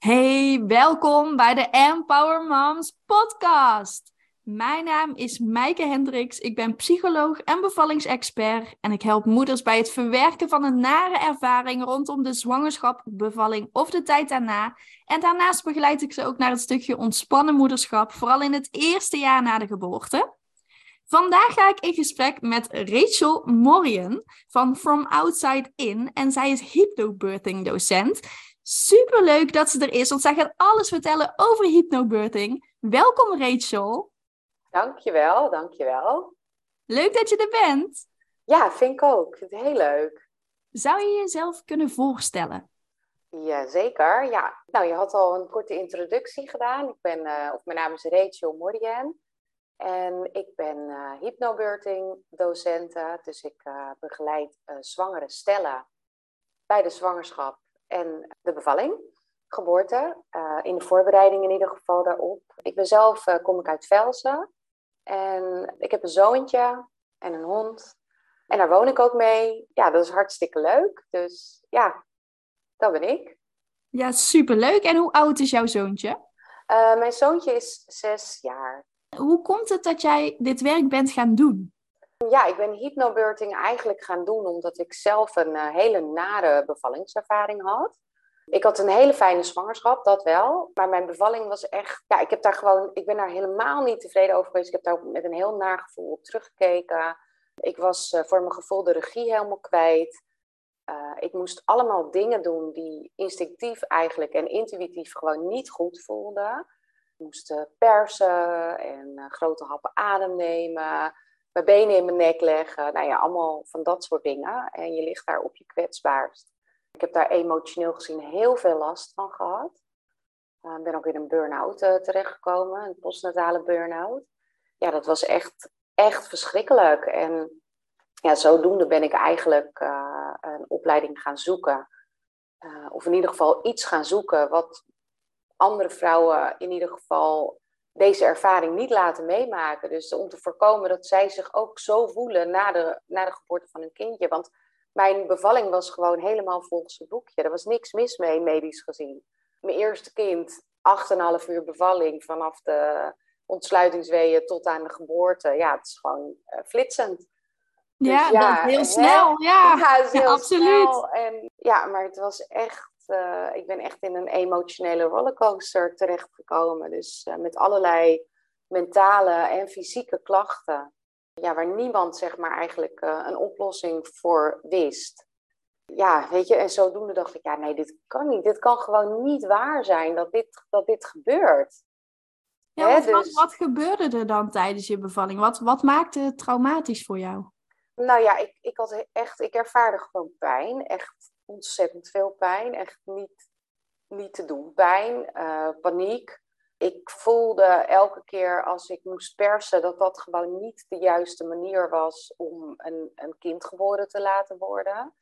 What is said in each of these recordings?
Hey, welkom bij de Empower Moms podcast. Mijn naam is Maaike Hendricks. Ik ben psycholoog en bevallingsexpert en ik help moeders bij het verwerken van een nare ervaring rondom de zwangerschap, bevalling of de tijd daarna. En daarnaast begeleid ik ze ook naar het stukje ontspannen moederschap, vooral in het eerste jaar na de geboorte. Vandaag ga ik in gesprek met Rachel Morian van From Outside In en zij is hypnobirthing docent. Super leuk dat ze er is, want zij gaat alles vertellen over hypnobirthing. Welkom Rachel. Dankjewel, dankjewel. Leuk dat je er bent. Ja, vind ik ook. Vind het heel leuk. Zou je jezelf kunnen voorstellen? Jazeker, ja. Nou, je had al een korte introductie gedaan. Ik ben, uh, of mijn naam is Rachel Morian. En ik ben uh, hypnobirthing docenten. Dus ik uh, begeleid zwangere stellen bij de zwangerschap en de bevalling, geboorte, uh, in de voorbereiding in ieder geval daarop. Ik ben zelf, uh, kom ik uit Velsen en ik heb een zoontje en een hond. En daar woon ik ook mee. Ja, dat is hartstikke leuk. Dus ja, dat ben ik. Ja, superleuk. En hoe oud is jouw zoontje? Uh, mijn zoontje is zes jaar. Hoe komt het dat jij dit werk bent gaan doen? Ja, ik ben hypnobirthing eigenlijk gaan doen omdat ik zelf een uh, hele nare bevallingservaring had. Ik had een hele fijne zwangerschap, dat wel. Maar mijn bevalling was echt. Ja, ik heb daar gewoon. Ik ben daar helemaal niet tevreden over geweest. Ik heb daar met een heel naar gevoel op teruggekeken. Ik was uh, voor mijn gevoel de regie helemaal kwijt. Uh, ik moest allemaal dingen doen die instinctief eigenlijk en intuïtief gewoon niet goed voelden. Ik moest persen en grote happen adem nemen mijn benen in mijn nek leggen. Nou ja, allemaal van dat soort dingen. En je ligt daar op je kwetsbaarst. Ik heb daar emotioneel gezien heel veel last van gehad. Ik uh, ben ook in een burn-out uh, terechtgekomen, een postnatale burn-out. Ja, dat was echt, echt verschrikkelijk. En ja, zodoende ben ik eigenlijk uh, een opleiding gaan zoeken. of in ieder geval iets gaan zoeken wat andere vrouwen in ieder geval deze ervaring niet laten meemaken. Dus om te voorkomen dat zij zich ook zo voelen na de, na de geboorte van hun kindje. Want mijn bevalling was gewoon helemaal volgens het boekje. Er was niks mis mee, medisch gezien. Mijn eerste kind, 8,5 uur bevalling vanaf de ontsluitingsweeën tot aan de geboorte. Ja, het is gewoon flitsend. Ja, heel snel. Ja, ja, heel absoluut. Snel. En, ja, maar het was echt uh, ik ben echt in een emotionele rollercoaster terechtgekomen. Dus uh, met allerlei mentale en fysieke klachten. Ja, waar niemand zeg maar eigenlijk uh, een oplossing voor wist. Ja, weet je, en zodoende dacht ik, ja nee, dit kan niet. Dit kan gewoon niet waar zijn dat dit, dat dit gebeurt. Ja, Hè, wat, dus... wat, gebeurde er dan tijdens je bevalling? Wat, wat maakte het traumatisch voor jou? Nou ja, ik, ik had echt, ik ervaarde gewoon pijn. Echt ontzettend veel pijn. Echt niet, niet te doen pijn. Uh, paniek. Ik voelde elke keer als ik moest persen dat dat gewoon niet de juiste manier was om een, een kind geboren te laten worden.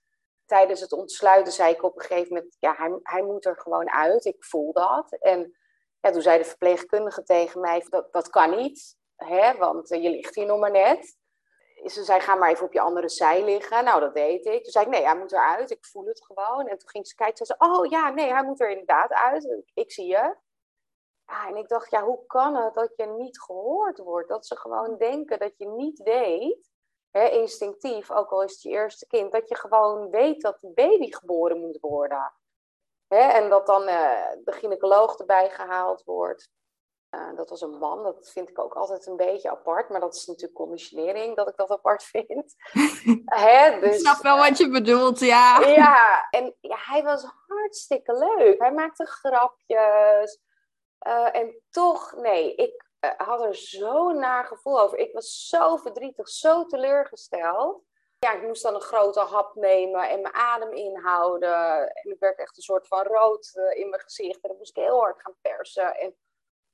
Tijdens het ontsluiten zei ik op een gegeven moment, ja, hij, hij moet er gewoon uit. Ik voel dat. En ja, toen zei de verpleegkundige tegen mij, dat, dat kan niet, hè, want je ligt hier nog maar net ze zei, ga maar even op je andere zij liggen. Nou, dat deed ik. Toen zei ik, nee, hij moet eruit. Ik voel het gewoon. En toen ging ze kijken. Ze zei, oh ja, nee, hij moet er inderdaad uit. Ik zie je. Ja, en ik dacht, ja, hoe kan het dat je niet gehoord wordt? Dat ze gewoon denken dat je niet weet, hè, instinctief, ook al is het je eerste kind, dat je gewoon weet dat de baby geboren moet worden. Hè, en dat dan uh, de gynaecoloog erbij gehaald wordt. Uh, dat was een man. Dat vind ik ook altijd een beetje apart. Maar dat is natuurlijk conditionering dat ik dat apart vind. Hè, dus, ik snap wel wat je bedoelt, ja. Ja, en ja, hij was hartstikke leuk. Hij maakte grapjes. Uh, en toch, nee, ik uh, had er zo'n naar gevoel over. Ik was zo verdrietig, zo teleurgesteld. Ja, ik moest dan een grote hap nemen en mijn adem inhouden. En ik werd echt een soort van rood in mijn gezicht. En dan moest ik heel hard gaan persen. En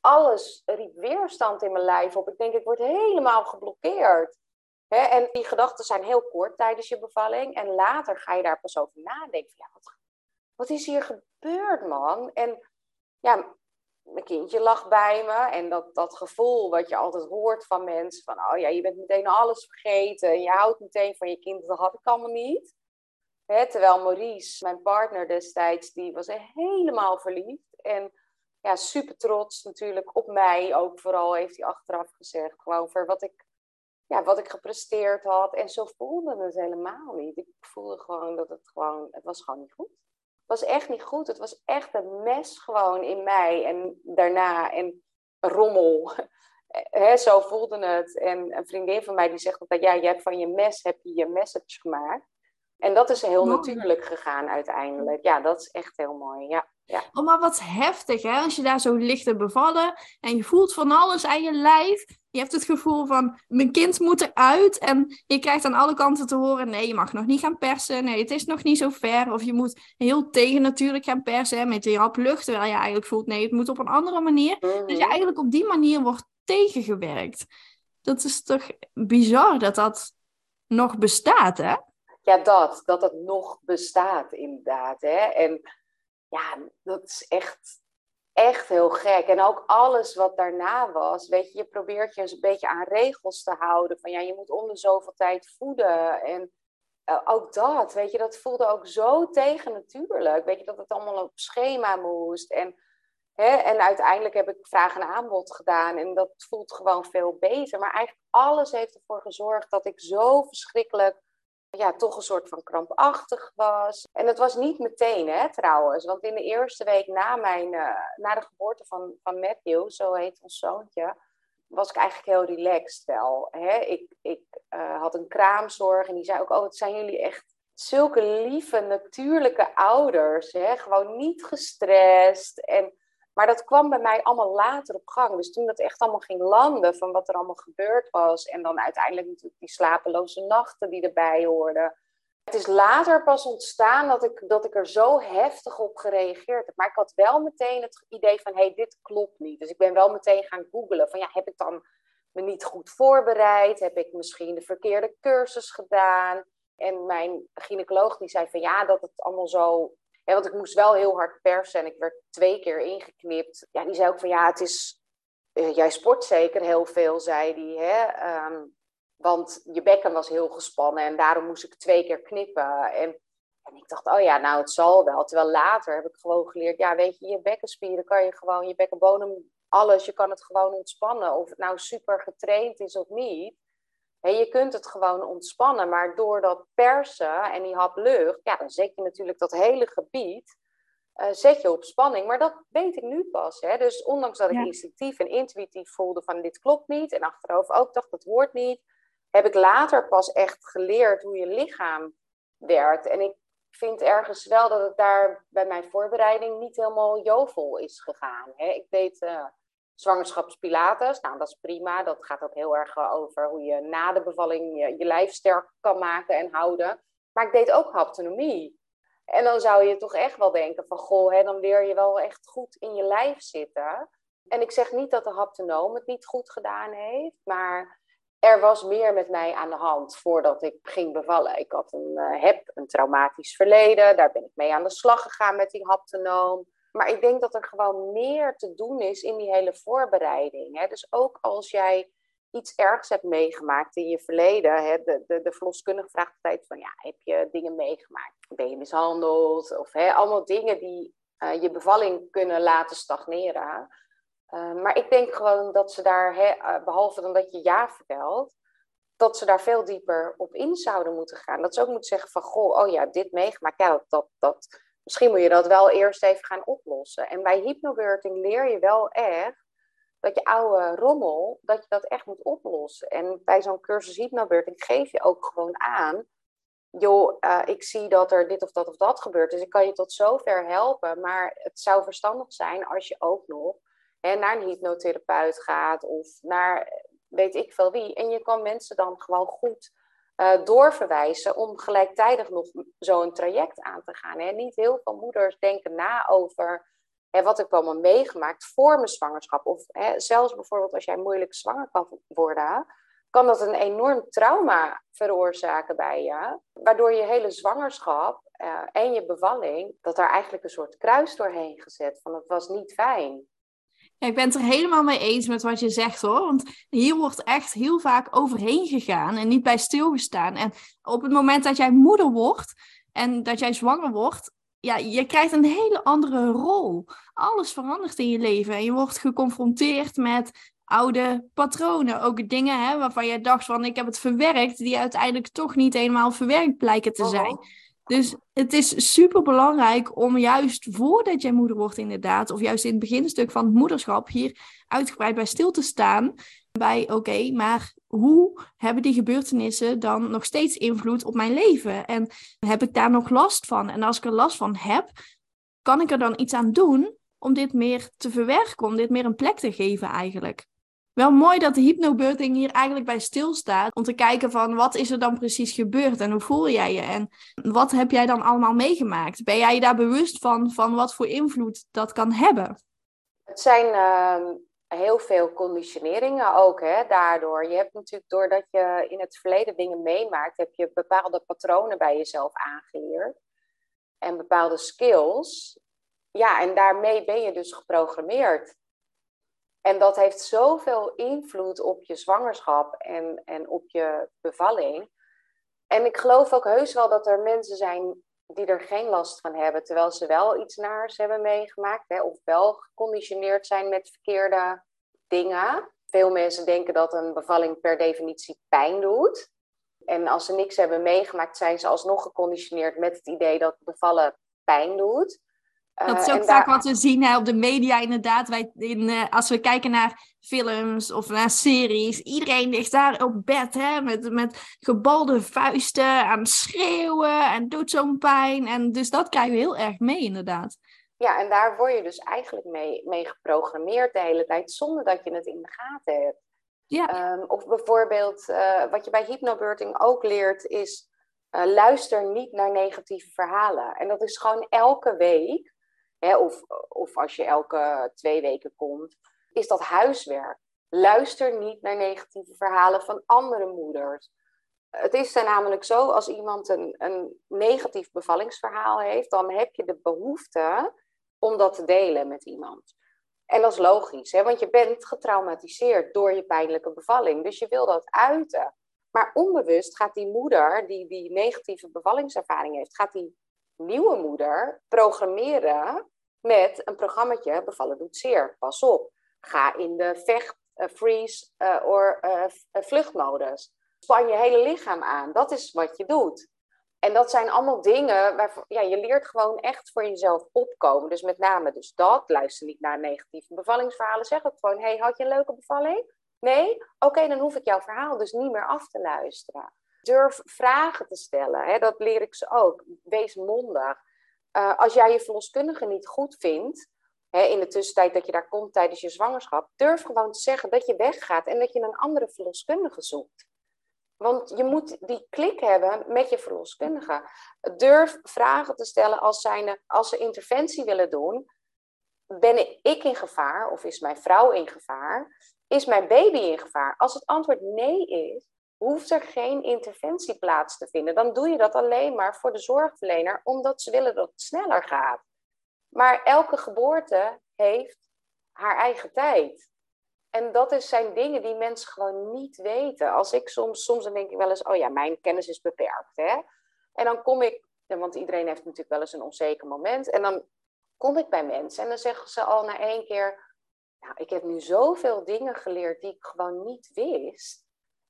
alles riep weerstand in mijn lijf op. Ik denk, ik word helemaal geblokkeerd. en die gedachten zijn heel kort tijdens je bevalling. En later ga je daar pas over nadenken. Ja, wat, wat is hier gebeurd, man? En ja, mijn kindje lag bij me. En dat, dat gevoel wat je altijd hoort van mensen. Van, oh ja, je bent meteen alles vergeten. En je houdt meteen van je kind. Dat had ik allemaal niet. terwijl Maurice, mijn partner destijds, die was helemaal verliefd. En ja, super trots natuurlijk op mij ook vooral, heeft hij achteraf gezegd. Gewoon voor wat ik, ja, wat ik gepresteerd had. En zo voelde het helemaal niet. Ik voelde gewoon dat het gewoon, het was gewoon niet goed. Het was echt niet goed. Het was echt een mes gewoon in mij en daarna. En rommel. He, zo voelde het. En een vriendin van mij die zegt dat ja, je hebt van je mes heb je je message gemaakt. En dat is heel natuurlijk gegaan uiteindelijk. Ja, dat is echt heel mooi. Ja. Ja. Oh, maar wat heftig, hè? Als je daar zo ligt te bevallen en je voelt van alles aan je lijf. Je hebt het gevoel van, mijn kind moet eruit. En je krijgt aan alle kanten te horen, nee, je mag nog niet gaan persen. Nee, het is nog niet zo ver. Of je moet heel tegen natuurlijk gaan persen met die rap lucht. Terwijl je eigenlijk voelt, nee, het moet op een andere manier. Mm Dus je eigenlijk op die manier wordt tegengewerkt. Dat is toch bizar dat dat nog bestaat, hè? Ja, dat. Dat het nog bestaat, inderdaad. Hè? En ja, dat is echt, echt heel gek. En ook alles wat daarna was, weet je, je probeert je een beetje aan regels te houden. Van ja, je moet om de zoveel tijd voeden. En uh, ook dat, weet je, dat voelde ook zo tegen natuurlijk. Weet je, dat het allemaal op schema moest. En, hè, en uiteindelijk heb ik vraag en aanbod gedaan. En dat voelt gewoon veel beter. Maar eigenlijk alles heeft ervoor gezorgd dat ik zo verschrikkelijk ja, toch een soort van krampachtig was. En dat was niet meteen, hè, trouwens. Want in de eerste week na, mijn, uh, na de geboorte van, van Matthew, zo heet ons zoontje, was ik eigenlijk heel relaxed wel. Hè? Ik, ik uh, had een kraamzorg en die zei ook, oh, het zijn jullie echt zulke lieve, natuurlijke ouders. Hè? Gewoon niet gestrest. En maar dat kwam bij mij allemaal later op gang. Dus toen dat echt allemaal ging landen van wat er allemaal gebeurd was. En dan uiteindelijk natuurlijk die slapeloze nachten die erbij hoorden. Het is later pas ontstaan dat ik, dat ik er zo heftig op gereageerd heb. Maar ik had wel meteen het idee van, hé, hey, dit klopt niet. Dus ik ben wel meteen gaan googlen van, ja, heb ik dan me niet goed voorbereid? Heb ik misschien de verkeerde cursus gedaan? En mijn gynaecoloog die zei van, ja, dat het allemaal zo want ik moest wel heel hard persen en ik werd twee keer ingeknipt. Ja, die zei ook van ja, het is. Uh, jij sport zeker heel veel, zei die. Hè? Um, want je bekken was heel gespannen en daarom moest ik twee keer knippen. En, en ik dacht, oh ja, nou het zal wel. Terwijl later heb ik gewoon geleerd, ja, weet je, je bekkenspieren kan je gewoon, je bekkenbodem, alles, je kan het gewoon ontspannen. Of het nou super getraind is of niet je kunt het gewoon ontspannen, maar door dat persen en die hap lucht, ja, dan zet je natuurlijk dat hele gebied uh, zet je op spanning. Maar dat weet ik nu pas. Hè? Dus ondanks dat ik instinctief en intuïtief voelde van dit klopt niet, en achterover ook dacht dat hoort niet, heb ik later pas echt geleerd hoe je lichaam werkt. En ik vind ergens wel dat het daar bij mijn voorbereiding niet helemaal jovel is gegaan. Hè? Ik deed uh, zwangerschapspilates. Nou, dat is prima. Dat gaat ook heel erg over hoe je na de bevalling je, je lijf sterk kan maken en houden. Maar ik deed ook haptonomie. En dan zou je toch echt wel denken van, goh, hè, dan leer je wel echt goed in je lijf zitten. En ik zeg niet dat de haptonoom het niet goed gedaan heeft, maar er was meer met mij aan de hand voordat ik ging bevallen. Ik had een, uh, heb een traumatisch verleden, daar ben ik mee aan de slag gegaan met die haptonoom. Maar ik denk dat er gewoon meer te doen is in die hele voorbereiding. Hè? Dus ook als jij iets ergs hebt meegemaakt in je verleden, hè, de, de, de verloskundige vraagt altijd van, ja, heb je dingen meegemaakt? Ben je mishandeld? Of hè, allemaal dingen die uh, je bevalling kunnen laten stagneren. Uh, maar ik denk gewoon dat ze daar, hè, uh, behalve dan dat je ja vertelt, dat ze daar veel dieper op in zouden moeten gaan. Dat ze ook moeten zeggen van, goh, oh ja, dit meegemaakt. Ja, dat, dat misschien moet je dat wel eerst even gaan oplossen. En bij hypnobirthing leer je wel echt dat je oude rommel, dat je dat echt moet oplossen. En bij zo'n cursus hypnobirthing geef je ook gewoon aan, joh, uh, ik zie dat er dit of dat of dat gebeurt, dus ik kan je tot zover helpen. Maar het zou verstandig zijn als je ook nog hè, naar een hypnotherapeut gaat of naar weet ik veel wie. En je kan mensen dan gewoon goed uh, doorverwijzen om gelijktijdig nog zo'n traject aan te gaan. Hè. Niet heel veel moeders denken na over hè, wat ik allemaal meegemaakt voor mijn zwangerschap. Of hè, zelfs bijvoorbeeld als jij moeilijk zwanger kan worden, kan dat een enorm trauma veroorzaken bij je. Waardoor je hele zwangerschap uh, en je bevalling, dat daar eigenlijk een soort kruis doorheen gezet. Van het was niet fijn. Ja, ik ben het er helemaal mee eens met wat je zegt hoor. Want hier wordt echt heel vaak overheen gegaan en niet bij stilgestaan. En op het moment dat jij moeder wordt, en dat jij zwanger wordt, ja, je krijgt een hele andere rol. Alles verandert in je leven en je wordt geconfronteerd met oude patronen. Ook dingen hè, waarvan je dacht van ik heb het verwerkt, die uiteindelijk toch niet helemaal verwerkt blijken te zijn. Oh. Dus het is super belangrijk om juist voordat jij moeder wordt, inderdaad, of juist in het beginstuk van het moederschap, hier uitgebreid bij stil te staan. Bij oké, maar hoe hebben die gebeurtenissen dan nog steeds invloed op mijn leven? En heb ik daar nog last van? En als ik er last van heb, kan ik er dan iets aan doen om dit meer te verwerken, om dit meer een plek te geven eigenlijk? Wel mooi dat de hypnobirthing hier eigenlijk bij stilstaat. Om te kijken van wat is er dan precies gebeurd en hoe voel jij je? En wat heb jij dan allemaal meegemaakt? Ben jij je daar bewust van, van wat voor invloed dat kan hebben? Het zijn uh, heel veel conditioneringen ook hè, daardoor. Je hebt natuurlijk doordat je in het verleden dingen meemaakt, heb je bepaalde patronen bij jezelf aangeleerd. En bepaalde skills. Ja, en daarmee ben je dus geprogrammeerd. En dat heeft zoveel invloed op je zwangerschap en, en op je bevalling. En ik geloof ook heus wel dat er mensen zijn die er geen last van hebben, terwijl ze wel iets naars hebben meegemaakt, hè, of wel geconditioneerd zijn met verkeerde dingen. Veel mensen denken dat een bevalling per definitie pijn doet. En als ze niks hebben meegemaakt, zijn ze alsnog geconditioneerd met het idee dat bevallen pijn doet. Dat is eh, ook vaak wat we zien hè, op de media, inderdaad. Wij, in, uh, als we kijken naar films of naar series, iedereen ligt daar op bed hè, met, met gebalde vuisten aan schreeuwen en doet zo'n pijn. En dus dat krijgen we heel erg mee, inderdaad. Ja, en daar word je dus eigenlijk mee, mee geprogrammeerd de hele tijd, zonder dat je het in de gaten hebt. Ja. Ehm, of bijvoorbeeld, uh, wat je bij hypnobirthing ook leert, is luister niet naar negatieve verhalen. En dat is gewoon elke week of, of als je elke twee weken komt, is dat huiswerk. Luister niet naar negatieve verhalen van andere moeders. Het is dan namelijk zo, als iemand een, een negatief bevallingsverhaal heeft, dan heb je de behoefte om dat te delen met iemand. En dat is logisch, hè? want je bent getraumatiseerd door je pijnlijke bevalling. Dus je wil dat uiten. Maar onbewust gaat die moeder die die negatieve bevallingservaring heeft, gaat die nieuwe moeder programmeren met een programmaatje Bevallen doet zeer. Pas op, ga in de vecht, uh, freeze uh, vluchtmodus. Span je hele lichaam aan. Dat is wat je doet. En dat zijn allemaal dingen waarvan ja, je leert gewoon echt voor jezelf opkomen. Dus met name dus dat. Luister niet naar negatieve bevallingsverhalen. Zeg ook gewoon, hey, had je een leuke bevalling? Nee? Oké, dan hoef ik jouw verhaal dus niet meer af te luisteren. Durf vragen te stellen. Hè? Dat leer ik ze ook. Wees mondig. Uh, als jij je verloskundige niet goed vindt, hè, in de tussentijd dat je daar komt tijdens je zwangerschap, durf gewoon te zeggen dat je weggaat en dat je een andere verloskundige zoekt. Want je moet die klik hebben met je verloskundige. Durf vragen te stellen als, zijnde, als ze interventie willen doen. Ben ik in gevaar of is mijn vrouw in gevaar? Is mijn baby in gevaar? Als het antwoord nee is, hoeft er geen interventie plaats te vinden. Dan doe je dat alleen maar voor de zorgverlener, omdat ze willen dat het sneller gaat. Maar elke geboorte heeft haar eigen tijd. En dat is, zijn dingen die mensen gewoon niet weten. Als ik soms, soms dan denk ik wel eens, oh ja, mijn kennis is beperkt. Hè? En dan kom ik, want iedereen heeft natuurlijk wel eens een onzeker moment. En dan kom ik bij mensen en dan zeggen ze al na één keer, nou, ik heb nu zoveel dingen geleerd die ik gewoon niet wist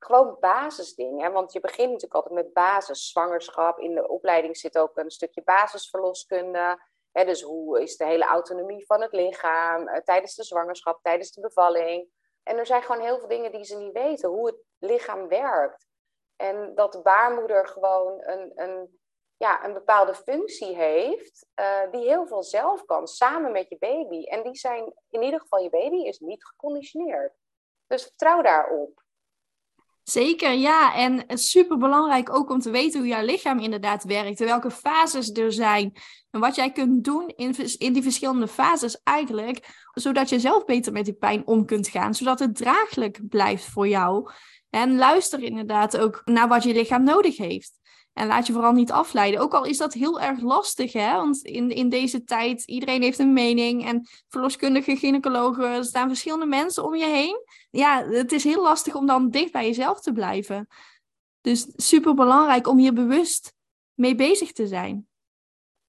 gewoon basisdingen. Want je begint natuurlijk altijd met basis. Zwangerschap. In de opleiding zit ook een stukje basisverloskunde. Hè, dus hoe is de hele autonomie van het lichaam eh, tijdens de zwangerschap, tijdens de bevalling. En er zijn gewoon heel veel dingen die ze niet weten. Hoe het lichaam werkt. En dat de baarmoeder gewoon een, een, ja, een bepaalde functie heeft. Uh, die heel veel zelf kan, samen met je baby. En die zijn, in ieder geval je baby is niet geconditioneerd. Dus vertrouw daarop. Zeker, ja. En super belangrijk ook om te weten hoe jouw lichaam inderdaad werkt. Welke fases er zijn. En wat jij kunt doen in, in die verschillende fases eigenlijk. Zodat je zelf beter met die pijn om kunt gaan. Zodat het draaglijk blijft voor jou. En luister inderdaad ook naar wat je lichaam nodig heeft. En laat je vooral niet afleiden. Ook al is dat heel erg lastig, hè? Want in, in deze tijd, iedereen heeft een mening. En verloskundige, gynaecologen, er staan verschillende mensen om je heen. Ja, het is heel lastig om dan dicht bij jezelf te blijven. Dus super belangrijk om hier bewust mee bezig te zijn.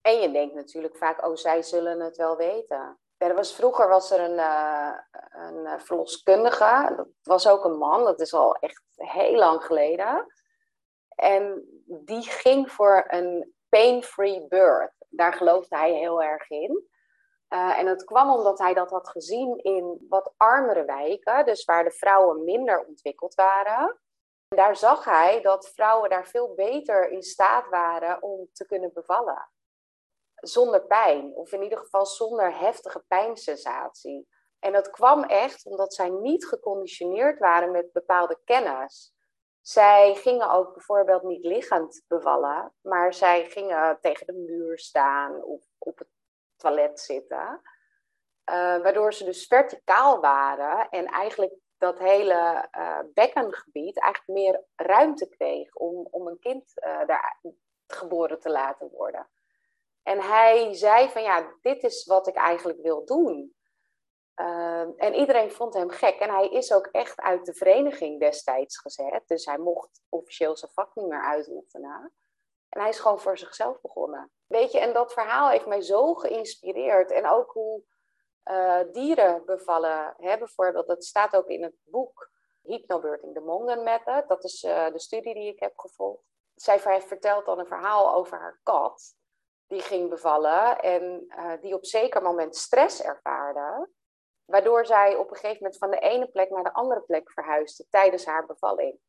En je denkt natuurlijk vaak, oh, zij zullen het wel weten. er was, vroeger was er een, uh, een verloskundige, dat was ook een man, dat is al echt heel lang geleden. En die ging voor een pain-free birth. Daar geloofde hij heel erg in. Uh, en het kwam omdat hij dat had gezien in wat armere wijken, dus waar de vrouwen minder ontwikkeld waren. En daar zag hij dat vrouwen daar veel beter in staat waren om te kunnen bevallen. Zonder pijn, of in ieder geval zonder heftige pijnsensatie. En dat kwam echt omdat zij niet geconditioneerd waren met bepaalde kennis. Zij gingen ook bijvoorbeeld niet liggend bevallen, maar zij gingen tegen de muur staan of op het toilet zitten. Uh, waardoor ze dus verticaal waren en eigenlijk dat hele uh, bekkengebied eigenlijk meer ruimte kreeg om, om een kind uh, daar geboren te laten worden. En hij zei van ja, dit is wat ik eigenlijk wil doen. Ehm, en iedereen vond hem gek. En hij is ook echt uit de vereniging destijds gezet. Dus hij mocht officieel zijn vak niet meer uitoefenen. En hij is gewoon voor zichzelf begonnen. Weet je, en dat verhaal heeft mij zo geïnspireerd. En ook hoe uh, dieren bevallen. Hè? Bijvoorbeeld, dat staat ook in het boek Hypnobirthing, de Mongen Method. Dat is uh, de studie die ik heb gevolgd. Zij vertelt dan een verhaal over haar kat. Die ging bevallen en uh, die op zeker moment stress ervaarde. Waardoor zij op een gegeven moment van de ene plek naar de andere plek verhuisde tijdens haar bevalling.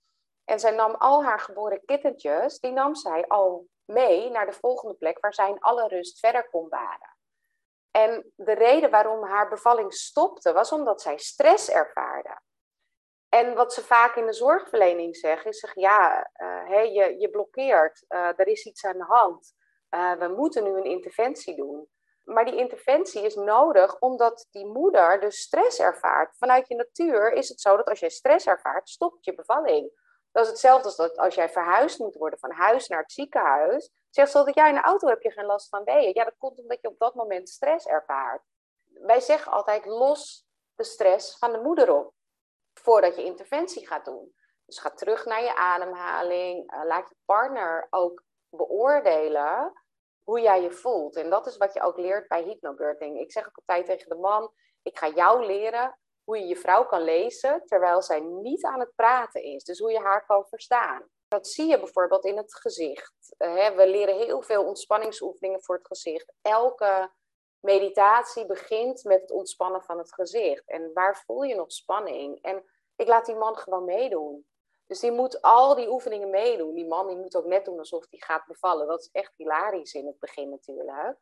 En zij nam al haar geboren kittentjes, die nam zij al mee naar de volgende plek waar zij in alle rust verder kon baren. En de reden waarom haar bevalling stopte, was omdat zij stress ervaarde. En wat ze vaak in de zorgverlening zeggen, is zeg, ja, uh, je, je blokkeert, uh, er is iets aan de hand, uh, we moeten nu een interventie doen. Maar die interventie is nodig omdat die moeder dus stress ervaart. Vanuit je natuur is het zo dat als jij stress ervaart, stopt je bevalling. Dat is hetzelfde als dat als jij verhuisd moet worden van huis naar het ziekenhuis. Zeg zo dat jij in de auto heb je geen last van weeën. Ja, dat komt omdat je op dat moment stress ervaart. Wij zeggen altijd los de stress van de moeder op. Voordat je interventie gaat doen. Dus ga terug naar je ademhaling. Uh, laat je partner ook beoordelen hoe jij je voelt. En dat is wat je ook leert bij hypnobirthing. Ik zeg ook altijd tegen de man, ik ga jou leren hoe je je vrouw kan lezen terwijl zij niet aan het praten is. Dus hoe je haar kan verstaan. Dat zie je bijvoorbeeld in het gezicht. Eh, we leren heel veel ontspanningsoefeningen voor het gezicht. Elke meditatie begint met het ontspannen van het gezicht. En waar voel je nog spanning? En ik laat die man gewoon meedoen. Dus die moet al die oefeningen meedoen. Die man die moet ook net doen alsof hij gaat bevallen. Dat is echt hilarisch in het begin natuurlijk.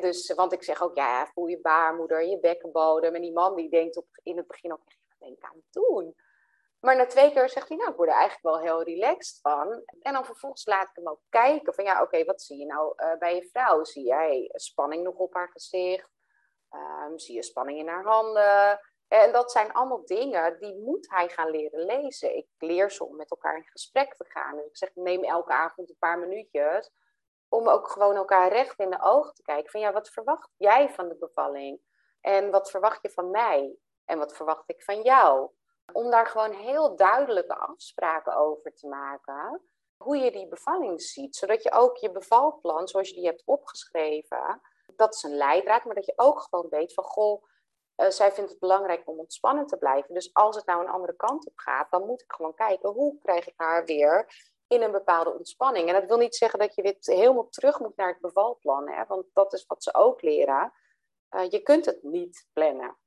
Dus, want ik zeg ook, ja, voel je baarmoeder, je bekkenbodem. En die man die denkt op, in het begin ook, wat ben ik aan het doen? Maar na twee keer zegt hij, nou, ik word er eigenlijk wel heel relaxed van. En dan vervolgens laat ik hem ook kijken van, ja, oké, wat zie je nou uh, bij je vrouw? Zie jij spanning nog op haar gezicht? Um, zie je spanning in haar handen? En dat zijn allemaal dingen die moet hij gaan leren lezen. Ik leer ze om met elkaar in gesprek te gaan. Dus ik zeg, neem elke avond een paar minuutjes om ook gewoon elkaar recht in de ogen te kijken. Van ja, wat verwacht jij van de bevalling? En wat verwacht je van mij? En wat verwacht ik van jou? Om daar gewoon heel duidelijke afspraken over te maken. Hoe je die bevalling ziet. Zodat je ook je bevalplan, zoals je die hebt opgeschreven, dat is een leidraad. Maar dat je ook gewoon weet van, goh, uh, zij vindt het belangrijk om ontspannen te blijven. Dus als het nou een andere kant op gaat, dan moet ik gewoon kijken hoe krijg ik haar weer in een bepaalde ontspanning. En dat wil niet zeggen dat je weer helemaal terug moet naar het bevalplan, hè? want dat is wat ze ook leren. Uh, je kunt het niet plannen.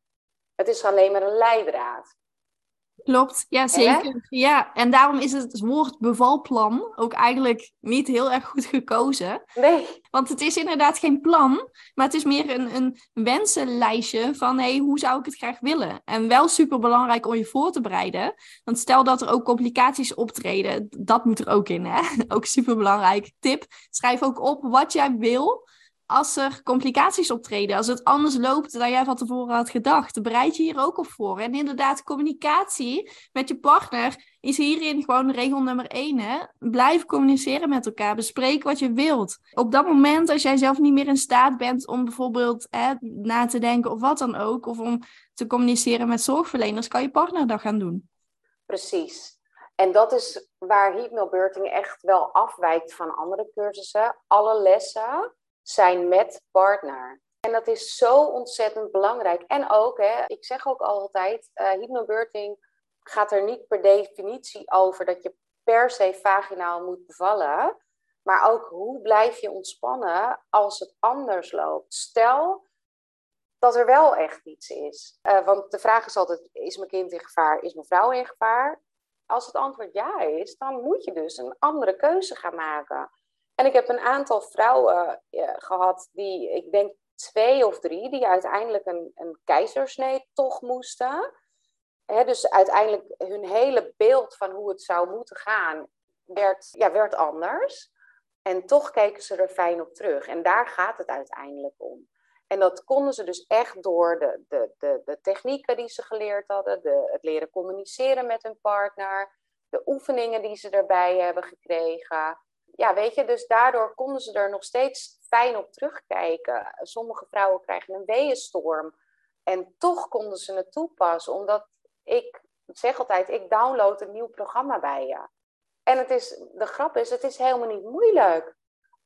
Het is alleen maar een leidraad. Klopt, ja zeker. Ja, en daarom is het woord bevalplan ook eigenlijk niet heel erg goed gekozen. Nee. Want het is inderdaad geen plan, maar het is meer een, een wensenlijstje van hey, hoe zou ik het graag willen? En wel super belangrijk om je voor te bereiden. Want stel dat er ook complicaties optreden, dat moet er ook in. Hè? Ook super belangrijk. Tip, schrijf ook op wat jij wil als er complicaties optreden, als het anders loopt dan jij van tevoren had gedacht, bereid je hier ook op voor. En inderdaad, communicatie met je partner is hierin gewoon regel nummer één. Hè? Blijf communiceren met elkaar, bespreek wat je wilt. Op dat moment, als jij zelf niet meer in staat bent om bijvoorbeeld hè, na te denken of wat dan ook, of om te communiceren met zorgverleners, kan je partner dat gaan doen. Precies. En dat is waar hypnobirthing echt wel afwijkt van andere cursussen. Alle lessen zijn met partner. En dat is zo ontzettend belangrijk. En ook, hè, ik zeg ook altijd, uh, hypnobirthing gaat er niet per definitie over dat je per se vaginaal moet bevallen. Maar ook hoe blijf je ontspannen als het anders loopt. Stel dat er wel echt iets is. Uh, want de vraag is altijd, is mijn kind in gevaar? Is mijn vrouw in gevaar? Als het antwoord ja is, dan moet je dus een andere keuze gaan maken. En ik heb een aantal vrouwen uh, gehad die, ik denk twee of drie, die uiteindelijk een, een keizersnee toch moesten. dus uiteindelijk hun hele beeld van hoe het zou moeten gaan werd, ja, werd anders. En toch keken ze er fijn op terug. En daar gaat het uiteindelijk om. En dat konden ze dus echt door de, de, de, de technieken die ze geleerd hadden, de, het leren communiceren met hun partner, de oefeningen die ze erbij hebben gekregen. Ja, weet je, dus daardoor konden ze er nog steeds fijn op terugkijken. Sommige vrouwen krijgen een weeënstorm en toch konden ze het toepassen, omdat ik zeg altijd, ik download een nieuw programma bij je. En het is, de grap is, het is helemaal niet moeilijk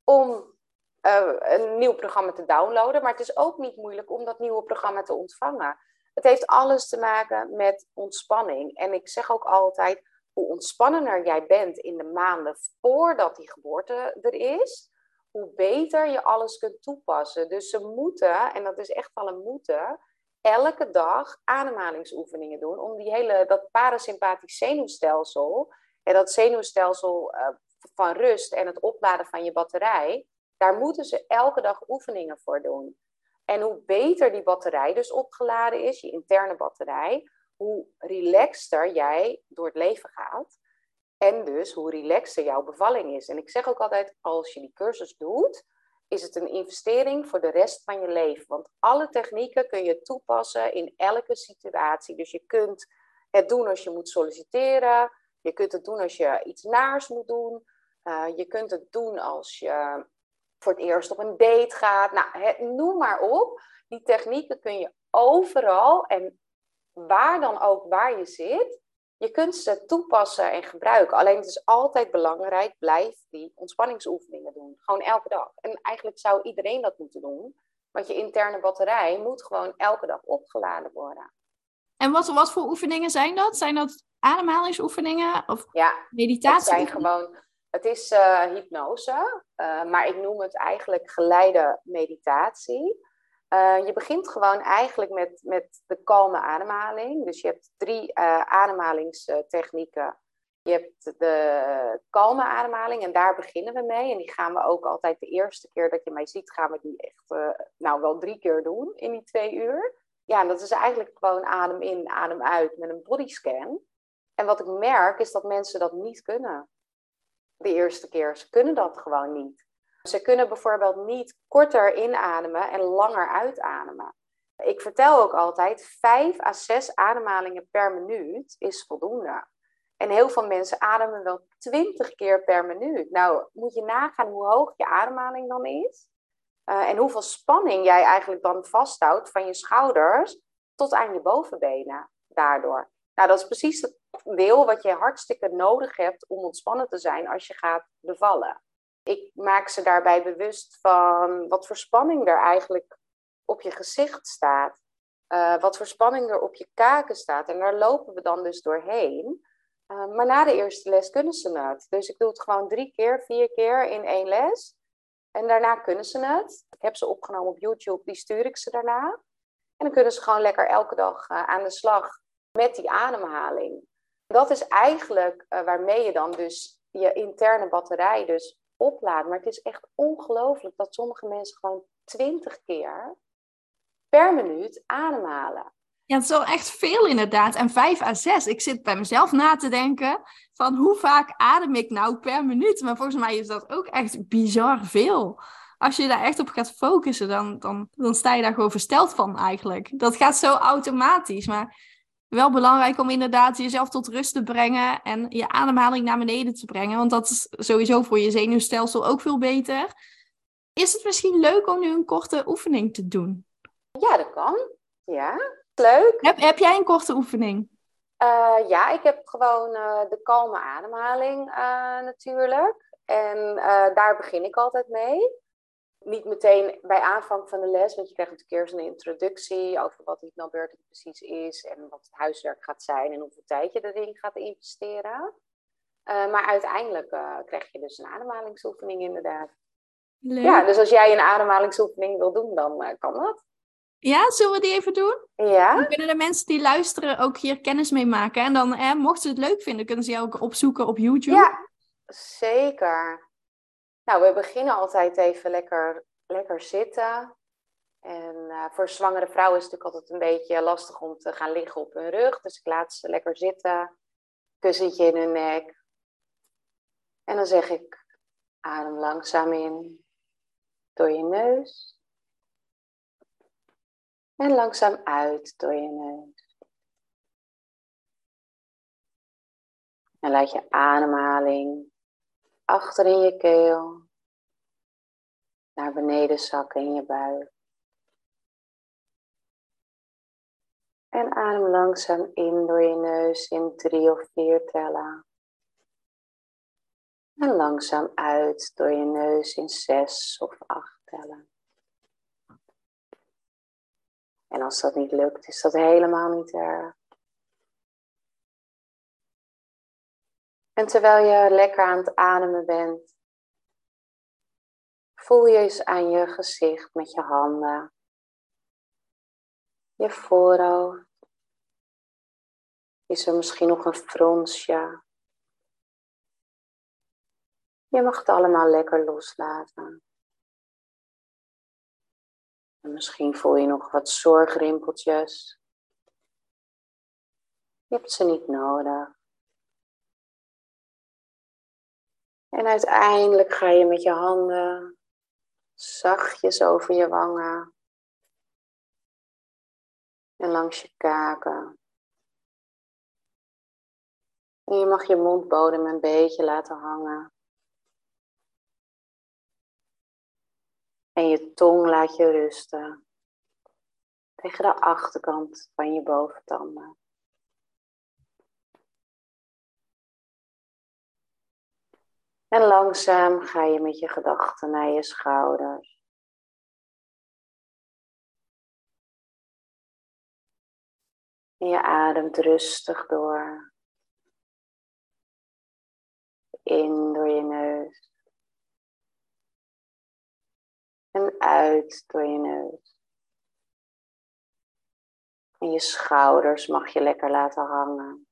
om uh, een nieuw programma te downloaden, maar het is ook niet moeilijk om dat nieuwe programma te ontvangen. Het heeft alles te maken met ontspanning. En ik zeg ook altijd, hoe ontspannender jij bent in de maanden voordat die geboorte er is, hoe beter je alles kunt toepassen. Dus ze moeten, en dat is echt wel een moeten, elke dag ademhalingsoefeningen doen om die hele, dat parasympathisch zenuwstelsel, en dat zenuwstelsel uh, van rust en het opladen van je batterij, daar moeten ze elke dag oefeningen voor doen. En hoe beter die batterij dus opgeladen is, je interne batterij, hoe relaxter jij door het leven gaat. En dus hoe relaxter jouw bevalling is. En ik zeg ook altijd, als je die cursus doet, is het een investering voor de rest van je leven. Want alle technieken kun je toepassen in elke situatie. Dus je kunt het doen als je moet solliciteren. Je kunt het doen als je iets naars moet doen. Uh, je kunt het doen als je voor het eerst op een date gaat. Nou, noem maar op. Die technieken kun je overal en waar dan ook waar je zit, je kunt ze toepassen en gebruiken. Alleen het is altijd belangrijk, blijf die ontspanningsoefeningen doen. Gewoon elke dag. En eigenlijk zou iedereen dat moeten doen. Want je interne batterij moet gewoon elke dag opgeladen worden. En wat, wat voor oefeningen zijn dat? Zijn dat ademhalingsoefeningen of ja, meditatie? Het zijn gewoon het is uh, hypnose, uh, maar ik noem het eigenlijk geleide meditatie. Uh, je begint gewoon eigenlijk met, met de kalme ademhaling. Dus je hebt drie ademhalingstechnieken. Je hebt de kalme ademhaling en daar beginnen we mee. En die gaan we ook altijd de eerste keer dat je mij ziet, gaan we die echt nou wel drie keer doen in die twee uur. Ja, en dat is eigenlijk gewoon adem in, adem uit met een bodyscan. En wat ik merk is dat mensen dat niet kunnen de eerste keer. Ze kunnen dat gewoon niet. Ze kunnen bijvoorbeeld niet korter inademen en langer uitademen. Ik vertel ook altijd, 5 à 6 ademhalingen per minuut is voldoende. En heel veel mensen ademen wel 20 keer per minuut. Nou, moet je nagaan hoe hoog je ademhaling dan is. Uh, en hoeveel spanning jij eigenlijk dan vasthoudt van je schouders tot aan je bovenbenen daardoor. Nou, dat is precies het deel wat je hartstikke nodig hebt om ontspannen te zijn als je gaat bevallen. Ik maak ze daarbij bewust van wat voor spanning er eigenlijk op je gezicht staat. Uh, wat voor spanning er op je kaken staat. En daar lopen we dan dus doorheen. Uh, maar na de eerste les kunnen ze het. Dus ik doe het gewoon drie keer, vier keer in één les. En daarna kunnen ze het. Ik heb ze opgenomen op YouTube, die stuur ik ze daarna. En dan kunnen ze gewoon lekker elke dag uh, aan de slag met die ademhaling. Dat is eigenlijk waarmee je dan dus je interne batterij dus oplaadt. Maar het is echt ongelooflijk dat sommige mensen gewoon twintig keer per minuut ademhalen. Ja, het is wel echt veel inderdaad. En 5 à 6. Ik zit bij mezelf na te denken van hoe vaak adem ik nou per minuut. Maar volgens mij is dat ook echt bizar veel. Als je daar echt op gaat focussen, dan, dan, dan sta je daar gewoon versteld van eigenlijk. Dat gaat zo automatisch. Maar wel belangrijk om inderdaad jezelf tot rust te brengen en je ademhaling naar beneden te brengen. Want dat is sowieso voor je zenuwstelsel ook veel beter. Is het misschien leuk om nu een korte oefening te doen? Ja, dat kan. Ja, leuk. Heb, heb jij een korte oefening? Uh, ja, ik heb gewoon uh, de kalme ademhaling uh, natuurlijk. En daar begin ik altijd mee. Niet meteen bij aanvang van de les, want je krijgt natuurlijk eerst een introductie over wat hypnobirthing precies is en wat het huiswerk gaat zijn en hoeveel tijd je erin gaat investeren. maar uiteindelijk krijg je dus een ademhalingsoefening inderdaad. Leuk. Ja, dus als jij een ademhalingsoefening wil doen, dan kan dat. Ja, zullen we die even doen? Ja. Dan kunnen de mensen die luisteren ook hier kennis mee maken. En dan, eh, mochten ze het leuk vinden, kunnen ze jou ook opzoeken op YouTube. Ja, zeker. Nou, we beginnen altijd even lekker, lekker zitten. En uh, voor zwangere vrouwen is het natuurlijk altijd een beetje lastig om te gaan liggen op hun rug. Dus ik laat ze lekker zitten. Kussentje in hun nek. En dan zeg ik, adem langzaam in door je neus. En langzaam uit door je neus. En laat je ademhaling achter in je keel naar beneden zakken in je buik. En adem langzaam in door je neus in drie of vier tellen. En langzaam uit door je neus in zes of acht tellen. En als dat niet lukt, is dat helemaal niet erg. En terwijl je lekker aan het ademen bent, voel je eens aan je gezicht met je handen, je voorhoofd. Is er misschien nog een fronsje? Je mag het allemaal lekker loslaten. En misschien voel je nog wat zorgrimpeltjes. Je hebt ze niet nodig. En uiteindelijk ga je met je handen zachtjes over je wangen en langs je kaken. En je mag je mondbodem een beetje laten hangen. En je tong laat je rusten tegen de achterkant van je boventanden. En langzaam ga je met je gedachten naar je schouders. En je ademt rustig door. In door je neus. En uit door je neus. En je schouders mag je lekker laten hangen.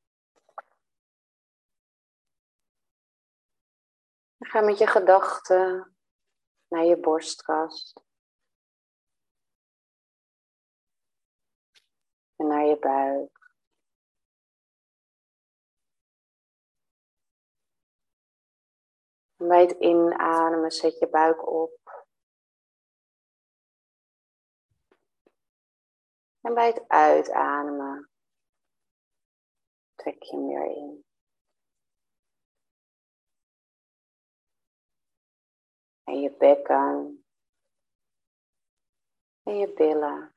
Ga met je gedachten naar je borstkast. En naar je buik. En bij het inademen zet je buik op. En bij het uitademen trek je hem weer in. En je bekken. En je billen.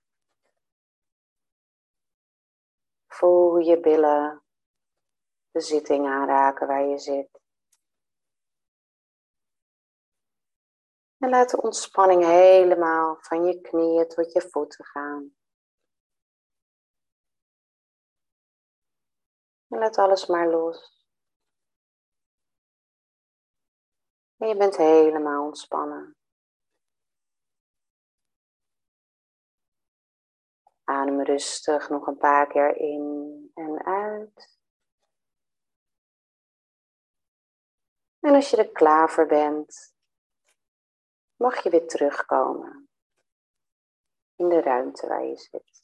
Voel je billen de zitting aanraken waar je zit. En laat de ontspanning helemaal van je knieën tot je voeten gaan. En laat alles maar los. En je bent helemaal ontspannen. Adem rustig nog een paar keer in en uit. En als je er klaar voor bent, mag je weer terugkomen in de ruimte waar je zit.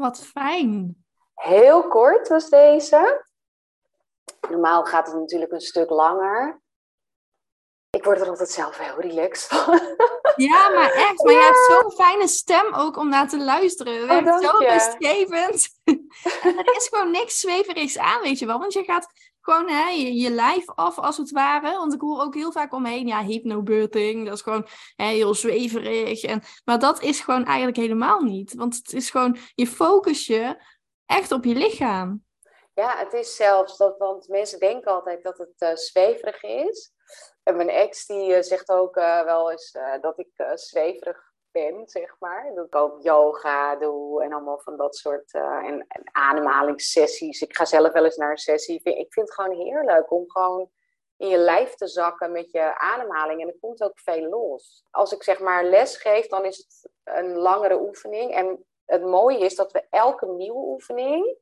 Wat fijn. Heel kort was deze. Normaal gaat het natuurlijk een stuk langer. Ik word er altijd zelf heel relaxed van. Ja, maar echt. Maar je hebt zo'n fijne stem ook om naar te luisteren. Het oh, zo rustgevend. er is gewoon niks zweverigs aan, weet je wel. Want je gaat gewoon hè, je, lijf af als het ware. Want ik hoor ook heel vaak omheen, ja, hypnobirthing, dat is gewoon hè, heel zweverig. En, maar dat is gewoon eigenlijk helemaal niet. Want het is gewoon, je focus je echt op je lichaam. Ja, het is zelfs dat, want mensen denken altijd dat het uh, zweverig is. En mijn ex die uh, zegt ook uh, wel eens dat ik zweverig ben, zeg maar. Dat ik ook yoga doe en allemaal van dat soort en, en, ademhalingssessies. Ik ga zelf wel eens naar een sessie. Ik vind het gewoon heerlijk om gewoon in je lijf te zakken met je ademhaling. En er komt ook veel los. Als ik zeg maar les geef, dan is het een langere oefening. En het mooie is dat we elke nieuwe oefening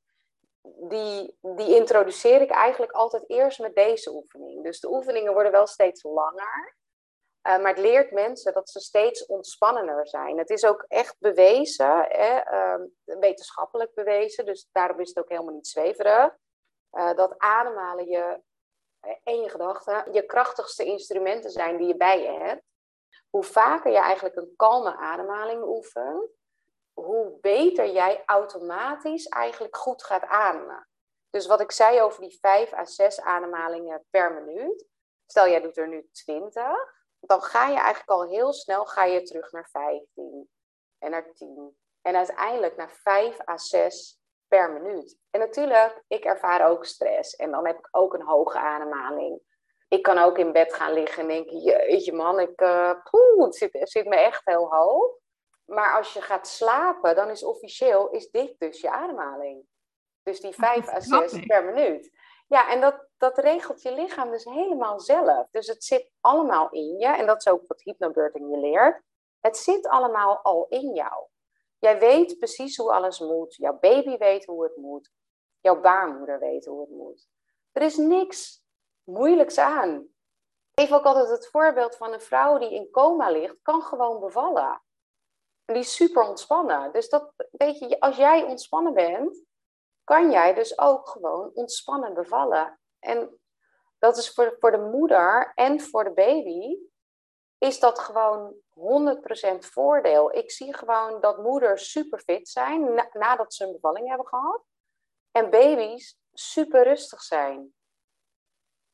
die, die introduceer ik eigenlijk altijd eerst met deze oefening. Dus de oefeningen worden wel steeds langer. Uh, maar het leert mensen dat ze steeds ontspannender zijn. Het is ook echt bewezen, hè, uh, wetenschappelijk bewezen, dus daarom is het ook helemaal niet zweverig. Uh, dat ademhalen je en je gedachten je krachtigste instrumenten zijn die je bij je hebt. Hoe vaker je eigenlijk een kalme ademhaling oefent, hoe beter jij automatisch eigenlijk goed gaat ademen. Dus wat ik zei over die 5 à 6 ademhalingen per minuut. Stel jij doet er nu 20, dan ga je eigenlijk al heel snel ga je terug naar 15 en naar 10. En uiteindelijk naar 5 à 6 per minuut. En natuurlijk, ik ervaar ook stress. En dan heb ik ook een hoge ademhaling. Ik kan ook in bed gaan liggen en denken, jeetje man, ik, uh, poeh, het, zit, het zit me echt heel hoog. Maar als je gaat slapen, dan is officieel is dit dus je ademhaling. Dus die 5 à 6 per minuut. Ja, en dat, dat regelt je lichaam dus helemaal zelf. Dus het zit allemaal in je. En dat is ook wat hypnobirthing je leert. Het zit allemaal al in jou. Jij weet precies hoe alles moet. Jouw baby weet hoe het moet. Jouw baarmoeder weet hoe het moet. Er is niks moeilijks aan. Ik geef ook altijd het voorbeeld van een vrouw die in coma ligt, kan gewoon bevallen die is super ontspannen. Dus dat, weet je, als jij ontspannen bent, kan jij dus ook gewoon ontspannen bevallen. En dat is voor, voor de moeder en voor de baby, is dat gewoon 100% voordeel. Ik zie gewoon dat moeders super fit zijn nadat ze een bevalling hebben gehad. En baby's super rustig zijn.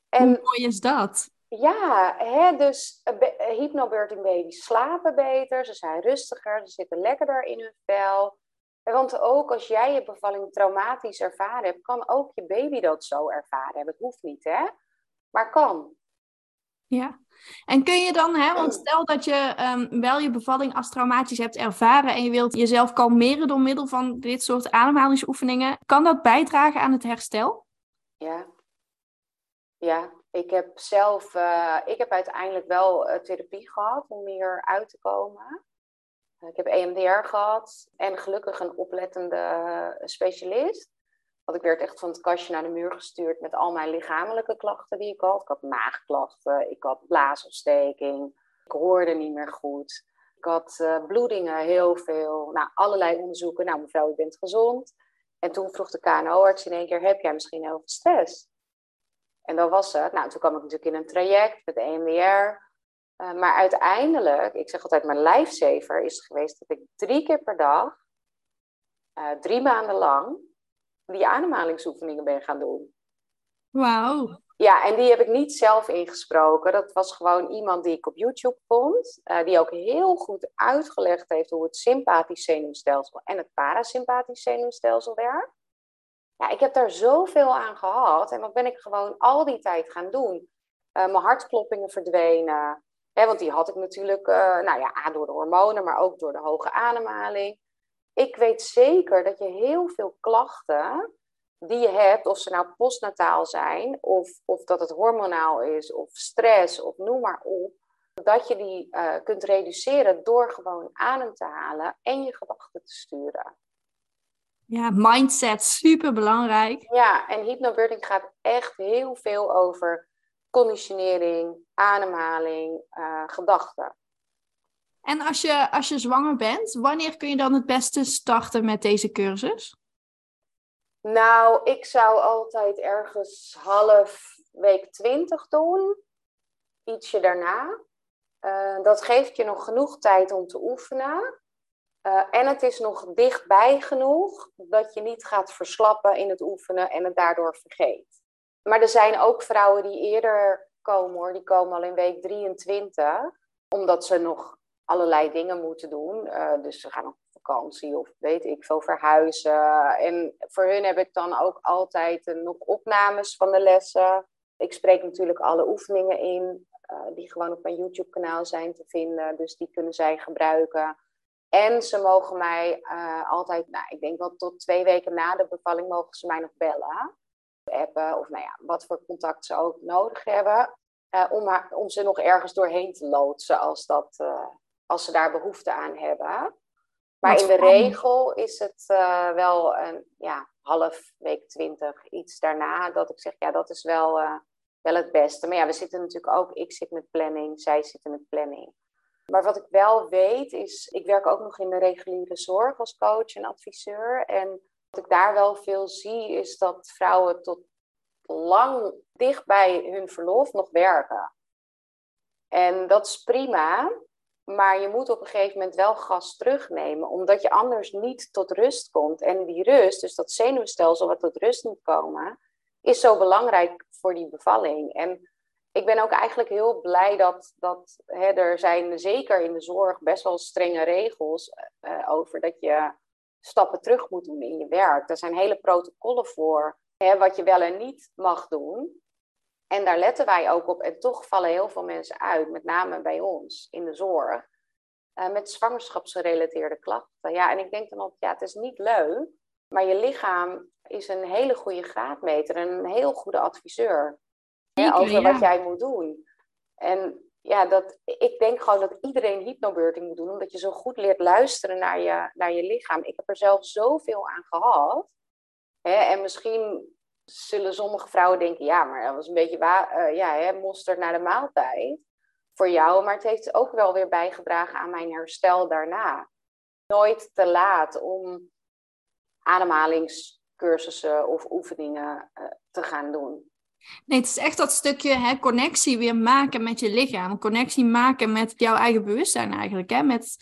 En, Hoe mooi is dat? Ja, hè, dus hypnobirthing baby's slapen beter, ze zijn rustiger, ze zitten lekkerder in hun vel. Want ook als jij je bevalling traumatisch ervaren hebt, kan ook je baby dat zo ervaren hebben. Het hoeft niet, hè? Maar kan. Ja, en kun je dan, hè, want stel dat je um, wel je bevalling als traumatisch hebt ervaren en je wilt jezelf kalmeren door middel van dit soort ademhalingsoefeningen, kan dat bijdragen aan het herstel? Ja, ja, ik heb zelf, uh, ik heb uiteindelijk wel uh, therapie gehad om meer uit te komen. Ik heb EMDR gehad en gelukkig een oplettende specialist. Want ik werd echt van het kastje naar de muur gestuurd met al mijn lichamelijke klachten die ik had. Ik had maagklachten, ik had blaasontsteking, ik hoorde niet meer goed. Ik had uh, bloedingen, heel veel, nou, allerlei onderzoeken. Nou, mevrouw, u bent gezond. En toen vroeg de KNO-arts in één keer, heb jij misschien heel veel stress? En dat was het. Nou, toen kwam ik natuurlijk in een traject met EMDR. Uh, maar uiteindelijk, ik zeg altijd, mijn lifesaver is geweest dat ik drie keer per dag, uh, drie maanden lang, die ademhalingsoefeningen ben gaan doen. Wauw. Ja, en die heb ik niet zelf ingesproken. Dat was gewoon iemand die ik op YouTube vond, uh, die ook heel goed uitgelegd heeft hoe het sympathisch zenuwstelsel en het parasympathisch zenuwstelsel werkt ja, ik heb daar zoveel aan gehad. En dat ben ik gewoon al die tijd gaan doen. Mijn hartkloppingen verdwenen. Hè, want die had ik natuurlijk, uh, nou ja, door de hormonen, maar ook door de hoge ademhaling. Ik weet zeker dat je heel veel klachten die je hebt, of ze nou postnataal zijn, of, of dat het hormonaal is, of stress, of noem maar op, dat je die uh, kunt reduceren door gewoon adem te halen en je gedachten te sturen. Ja, mindset, super belangrijk. Ja, en hypnobirthing gaat echt heel veel over conditionering, ademhaling, uh, gedachten. En als je, als je zwanger bent, wanneer kun je dan het beste starten met deze cursus? Nou, ik zou altijd ergens half week 20 doen, ietsje daarna. Uh, dat geeft je nog genoeg tijd om te oefenen. Uh, en het is nog dichtbij genoeg dat je niet gaat verslappen in het oefenen en het daardoor vergeet. Maar er zijn ook vrouwen die eerder komen hoor. Die komen al in week 23. Omdat ze nog allerlei dingen moeten doen. Uh, dus ze gaan op vakantie of weet ik veel verhuizen. En voor hun heb ik dan ook altijd nog opnames van de lessen. Ik spreek natuurlijk alle oefeningen in. Uh, die gewoon op mijn YouTube kanaal zijn te vinden. Dus die kunnen zij gebruiken. En ze mogen mij altijd, nou, ik denk wel tot twee weken na de bevalling, mogen ze mij nog bellen appen of nou ja, wat voor contact ze ook nodig hebben. Uh, om, haar, om ze nog ergens doorheen te loodsen als, dat, uh, als ze daar behoefte aan hebben. Maar in de regel is het uh, wel een ja, half week twintig, iets daarna, dat ik zeg, ja, dat is wel, wel het beste. Maar ja, we zitten natuurlijk ook, ik zit met planning, zij zitten met planning. Maar wat ik wel weet is, ik werk ook nog in de reguliere zorg als coach en adviseur. En ik daar wel veel zie, is dat vrouwen tot lang dicht bij hun verlof nog werken. En dat is prima, maar je moet op een gegeven moment wel gas terugnemen, omdat je anders niet tot rust komt. En die rust, dus dat zenuwstelsel wat tot rust moet komen, is zo belangrijk voor die bevalling. En ik ben ook eigenlijk heel blij dat, dat hè, er zijn zeker in de zorg best wel strenge regels uh, over dat je stappen terug moet doen in je werk. Er zijn hele protocollen voor hè, wat je wel en niet mag doen. En daar letten wij ook op. En toch vallen heel veel mensen uit, met name bij ons in de zorg, uh, met zwangerschapsgerelateerde klachten. Ja, en ik denk dan ook, ja, het is niet leuk, maar je lichaam is een hele goede graadmeter en een heel goede adviseur hè, over wat jij moet doen. En ja, dat, ik denk gewoon dat iedereen hypnobirthing moet doen, omdat je zo goed leert luisteren naar je, naar je lichaam. Ik heb er zelf zoveel aan gehad. Hè, en misschien zullen sommige vrouwen denken, ja, maar dat was een beetje uh, ja, hè, mosterd naar de maaltijd voor jou. Maar het heeft ook wel weer bijgedragen aan mijn herstel daarna. Nooit te laat om ademhalingscursussen of oefeningen uh, te gaan doen. Nee, het is echt dat stukje hè, connectie weer maken met je lichaam. Connectie maken met jouw eigen bewustzijn eigenlijk. Hè? Met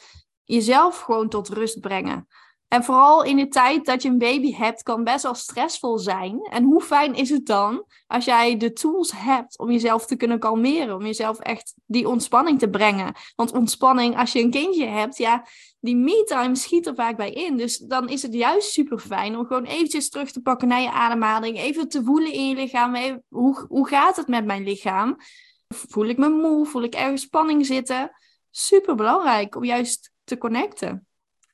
jezelf gewoon tot rust brengen. En vooral in de tijd dat je een baby hebt, kan best wel stressvol zijn. En hoe fijn is het dan als jij de tools hebt om jezelf te kunnen kalmeren, om jezelf echt die ontspanning te brengen? Want ontspanning, als je een kindje hebt, ja, die me-time schiet er vaak bij in. Dus dan is het juist super fijn om gewoon eventjes terug te pakken naar je ademhaling, even te voelen in je lichaam. hoe, hoe gaat het met mijn lichaam? Voel ik me moe? Voel ik ergens spanning zitten? Super belangrijk om juist te connecten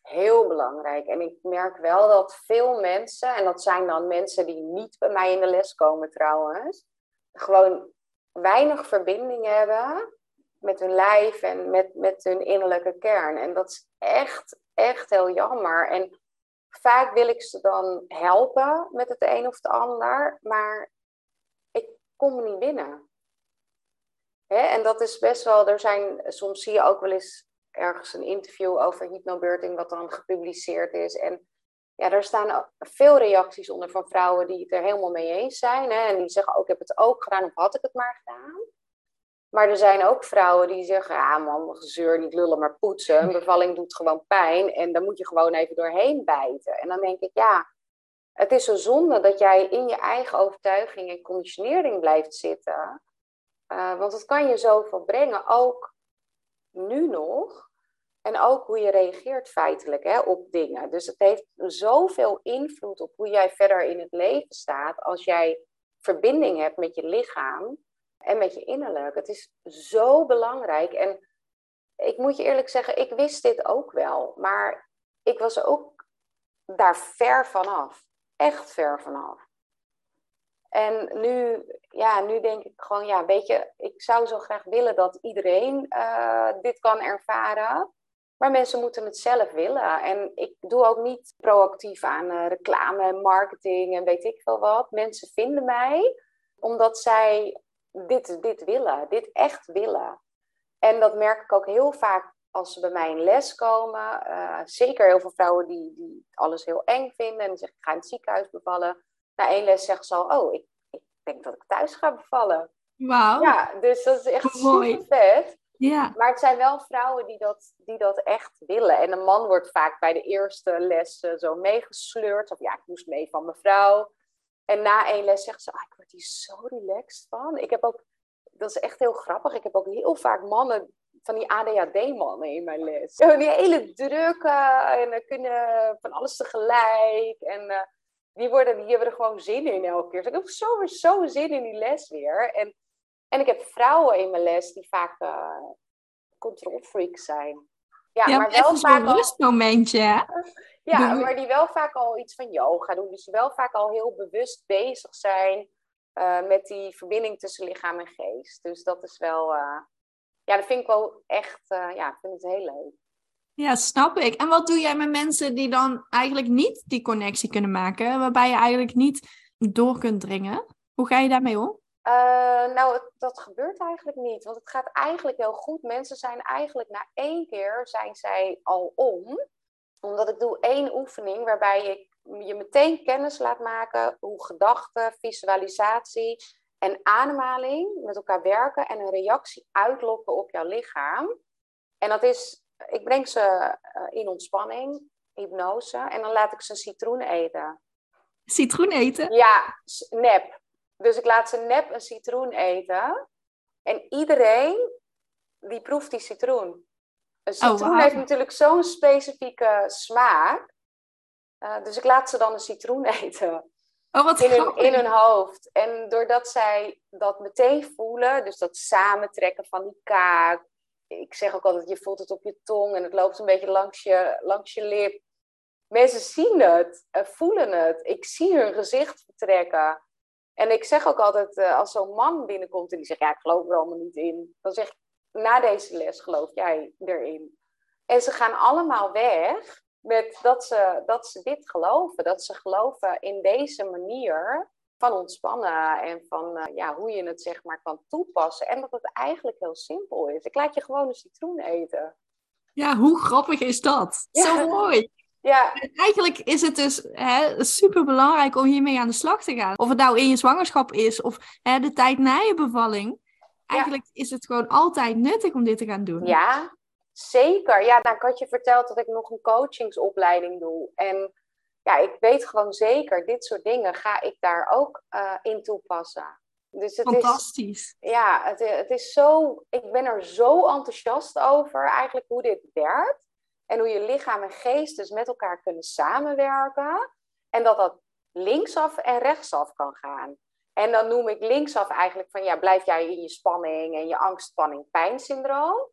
heel belangrijk. En ik merk wel dat veel mensen, en dat zijn dan mensen die niet bij mij in de les komen trouwens, gewoon weinig verbinding hebben met hun lijf en met, met hun innerlijke kern. En dat is echt, echt heel jammer. En vaak wil ik ze dan helpen met het een of het ander, maar ik kom niet binnen. Hè? En dat is best wel, er zijn, soms zie je ook wel eens ergens een interview over hypnobirthing wat dan gepubliceerd is. En ja, daar staan veel reacties onder van vrouwen die het er helemaal mee eens zijn. Hè, en die zeggen ook, ik heb het ook gedaan of had ik het maar gedaan. Maar er zijn ook vrouwen die zeggen, ja man, gezeur, niet lullen, maar poetsen. Een bevalling doet gewoon pijn en dan moet je gewoon even doorheen bijten. En dan denk ik, ja, het is zo zonde dat jij in je eigen overtuiging en conditionering blijft zitten. Uh, want het kan je zoveel brengen, ook nu nog. En ook hoe je reageert feitelijk hè, op dingen. Dus het heeft zoveel invloed op hoe jij verder in het leven staat als jij verbinding hebt met je lichaam en met je innerlijk. Het is zo belangrijk. En ik moet je eerlijk zeggen, ik wist dit ook wel. Maar ik was ook daar ver vanaf. Echt ver vanaf. En nu, ja, nu denk ik gewoon, ja, weet je, ik zou zo graag willen dat iedereen uh, dit kan ervaren. Maar mensen moeten het zelf willen. En ik doe ook niet proactief aan uh, reclame en marketing en weet ik veel wat. Mensen vinden mij omdat zij dit, dit willen, dit echt willen. En dat merk ik ook heel vaak als ze bij mij in les komen. Uh, zeker heel veel vrouwen die, die alles heel eng vinden en zeggen: Ik ga in het ziekenhuis bevallen. Na één les zeggen ze al: Oh, ik, ik denk dat ik thuis ga bevallen. Wauw. Ja, dus dat is echt Mooi. super vet. Ja. Maar het zijn wel vrouwen die dat, die dat echt willen. En een man wordt vaak bij de eerste les zo meegesleurd. Of ja, ik moest mee van mevrouw. En na één les zeggen ze, ah, ik word hier zo relaxed van. Ik heb ook, dat is echt heel grappig, ik heb ook heel vaak mannen, van die ADHD-mannen in mijn les. Die hele drukke en kunnen van alles tegelijk. En uh, die, worden, die hebben er gewoon zin in elke keer. Dus ik heb zo, zo zin in die les weer. En, en ik heb vrouwen in mijn les die vaak uh, control freaks zijn. Ja, ja maar wel vaak een rustmomentje. ja, maar die wel vaak al iets van yoga doen. Dus die wel vaak al heel bewust bezig zijn uh, met die verbinding tussen lichaam en geest. Dus dat is wel, uh, ja, dat vind ik wel echt, ja, ik vind het heel leuk. Ja, snap ik. En wat doe jij met mensen die dan eigenlijk niet die connectie kunnen maken, waarbij je eigenlijk niet door kunt dringen? Hoe ga je daarmee om? Uh, nou, dat gebeurt eigenlijk niet. Want het gaat eigenlijk heel goed. Mensen zijn eigenlijk na één keer zijn zij al om. Omdat ik doe één oefening waarbij ik je meteen kennis laat maken hoe gedachten, visualisatie en ademhaling met elkaar werken en een reactie uitlokken op jouw lichaam. En dat is, ik breng ze eh, in ontspanning, hypnose en dan laat ik ze citroen eten. Citroen eten? Ja, nep. Dus ik laat ze nep een citroen eten. En iedereen die proeft die citroen. Een oh, citroen heeft natuurlijk zo'n specifieke smaak. Uh, dus ik laat ze dan een citroen eten. Oh, wat in, hun, in hun hoofd. En doordat zij dat meteen voelen, dus dat samentrekken van die kaak. Ik zeg ook altijd, je voelt het op je tong en het loopt een beetje langs je, langs je lip. Mensen zien het, voelen het. Ik zie hun gezicht vertrekken. En ik zeg ook altijd, uh, als zo'n man binnenkomt en die zegt, ja, ik geloof er allemaal niet in. Dan zeg ik, na deze les geloof jij erin. En ze gaan allemaal weg met dat ze, dat ze dit geloven. Dat ze geloven in deze manier van ontspannen en van uh, ja, hoe je het zeg maar kan toepassen. En dat het eigenlijk heel simpel is. Ik laat je gewoon een citroen eten. Ja, hoe grappig is dat? Zo mooi. Ja. eigenlijk is het dus super belangrijk om hiermee aan de slag te gaan. Of het nou in je zwangerschap is of hè, de tijd na je bevalling. Eigenlijk is het gewoon altijd nuttig om dit te gaan doen. Ja, zeker. Ja, nou, ik had je verteld dat ik nog een coachingsopleiding doe. En ja, ik weet gewoon zeker, dit soort dingen ga ik daar ook uh, in toepassen. Dus het Fantastisch. Is, ja, het, het is zo. Ik ben er zo enthousiast over, eigenlijk hoe dit werkt. En hoe je lichaam en geest dus met elkaar kunnen samenwerken. En dat dat linksaf en rechtsaf kan gaan. En dan noem ik linksaf eigenlijk van ja, blijf jij in je spanning en je angstspanning pijnsyndroom?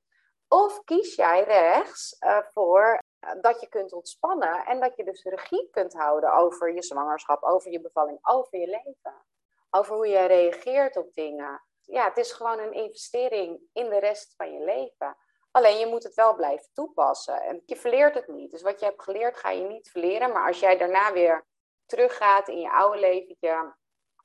Of kies jij rechts uh, voor uh, dat je kunt ontspannen en dat je dus regie kunt houden over je zwangerschap, over je bevalling, over je leven. Over hoe je reageert op dingen. Ja, het is gewoon een investering in de rest van je leven. Alleen je moet het wel blijven toepassen. En je verleert het niet. Dus wat je hebt geleerd ga je niet verleren. Maar als jij daarna weer teruggaat in je oude leventje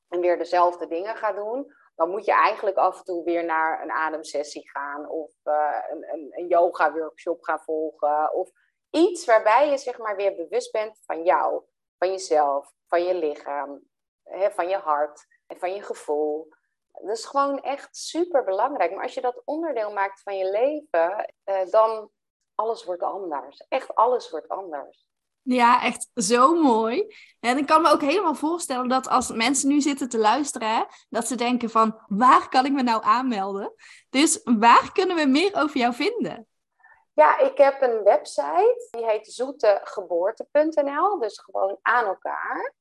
en weer dezelfde dingen gaat doen, dan moet je eigenlijk af en toe weer naar een ademsessie gaan of uh, een, een, een yoga workshop gaan volgen. Of iets waarbij je zeg maar weer bewust bent van jou, van jezelf, van je lichaam, hè, van je hart en van je gevoel. Dat is gewoon echt super belangrijk. Maar als je dat onderdeel maakt van je leven, eh, dan alles wordt anders. Echt alles wordt anders. Ja, echt zo mooi. En ik kan me ook helemaal voorstellen dat als mensen nu zitten te luisteren, dat ze denken van waar kan ik me nou aanmelden? Dus waar kunnen we meer over jou vinden? Ja, ik heb een website, die heet zoetegeboorte.nl, dus gewoon aan elkaar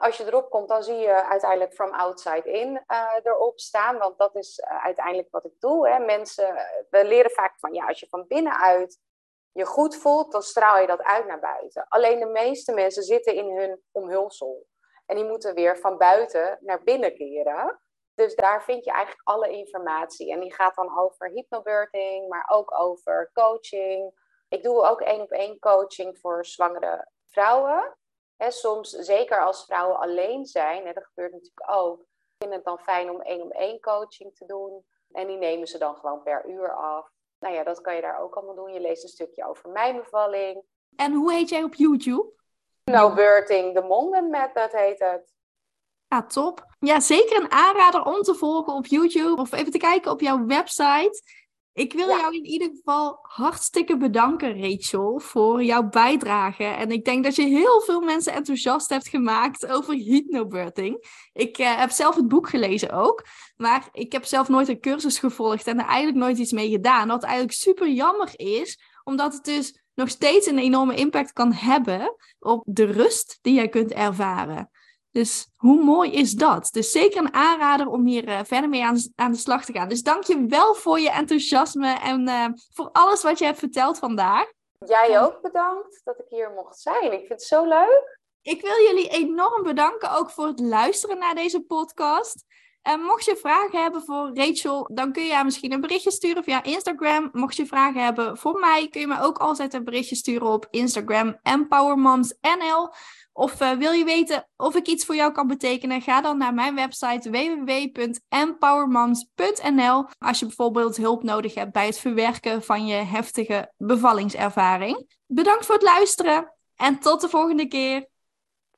als je erop komt, dan zie je uiteindelijk from outside in uh, erop staan. Want dat is uh, uiteindelijk wat ik doe. Hè. Mensen, we leren vaak van ja, als je van binnenuit je goed voelt, dan straal je dat uit naar buiten. Alleen de meeste mensen zitten in hun omhulsel. En die moeten weer van buiten naar binnen keren. Dus daar vind je eigenlijk alle informatie. En die gaat dan over hypnobirthing, maar ook over coaching. Ik doe ook één op één coaching voor zwangere vrouwen soms, zeker als vrouwen alleen zijn, hè, dat gebeurt natuurlijk ook, vind het dan fijn om één op één coaching te doen. En die nemen ze dan gewoon per uur af. Nou ja, dat kan je daar ook allemaal doen. Je leest een stukje over mijn bevalling. En hoe heet jij op YouTube? No Birthing, the Monden Method heet het. Ja, top. Ja, zeker een aanrader om te volgen op YouTube of even te kijken op jouw website. Ik wil jou in ieder geval hartstikke bedanken, Rachel, voor jouw bijdrage. En ik denk dat je heel veel mensen enthousiast hebt gemaakt over hypnobirthing. Ik uh, heb zelf het boek gelezen ook, maar ik heb zelf nooit een cursus gevolgd en er eigenlijk nooit iets mee gedaan. Wat eigenlijk super jammer is, omdat het dus nog steeds een enorme impact kan hebben op de rust die jij kunt ervaren. Dus hoe mooi is dat? Dus zeker een aanrader om hier uh, verder mee aan, aan, de slag te gaan. Dus dank je wel voor je enthousiasme en uh, voor alles wat je hebt verteld vandaag. Jij ook bedankt dat ik hier mocht zijn. Ik vind het zo leuk. Ik wil jullie enorm bedanken ook voor het luisteren naar deze podcast. En mocht je vragen hebben voor Rachel, dan kun je haar misschien een berichtje sturen via Instagram. Mocht je vragen hebben voor mij, kun je me ook altijd een berichtje sturen op Instagram EmpowerMomsNL. Of uh, wil je weten of ik iets voor jou kan betekenen? Ga dan naar mijn website www.empowermoms.nl als je bijvoorbeeld hulp nodig hebt bij het verwerken van je heftige bevallingservaring. Bedankt voor het luisteren en tot de volgende keer.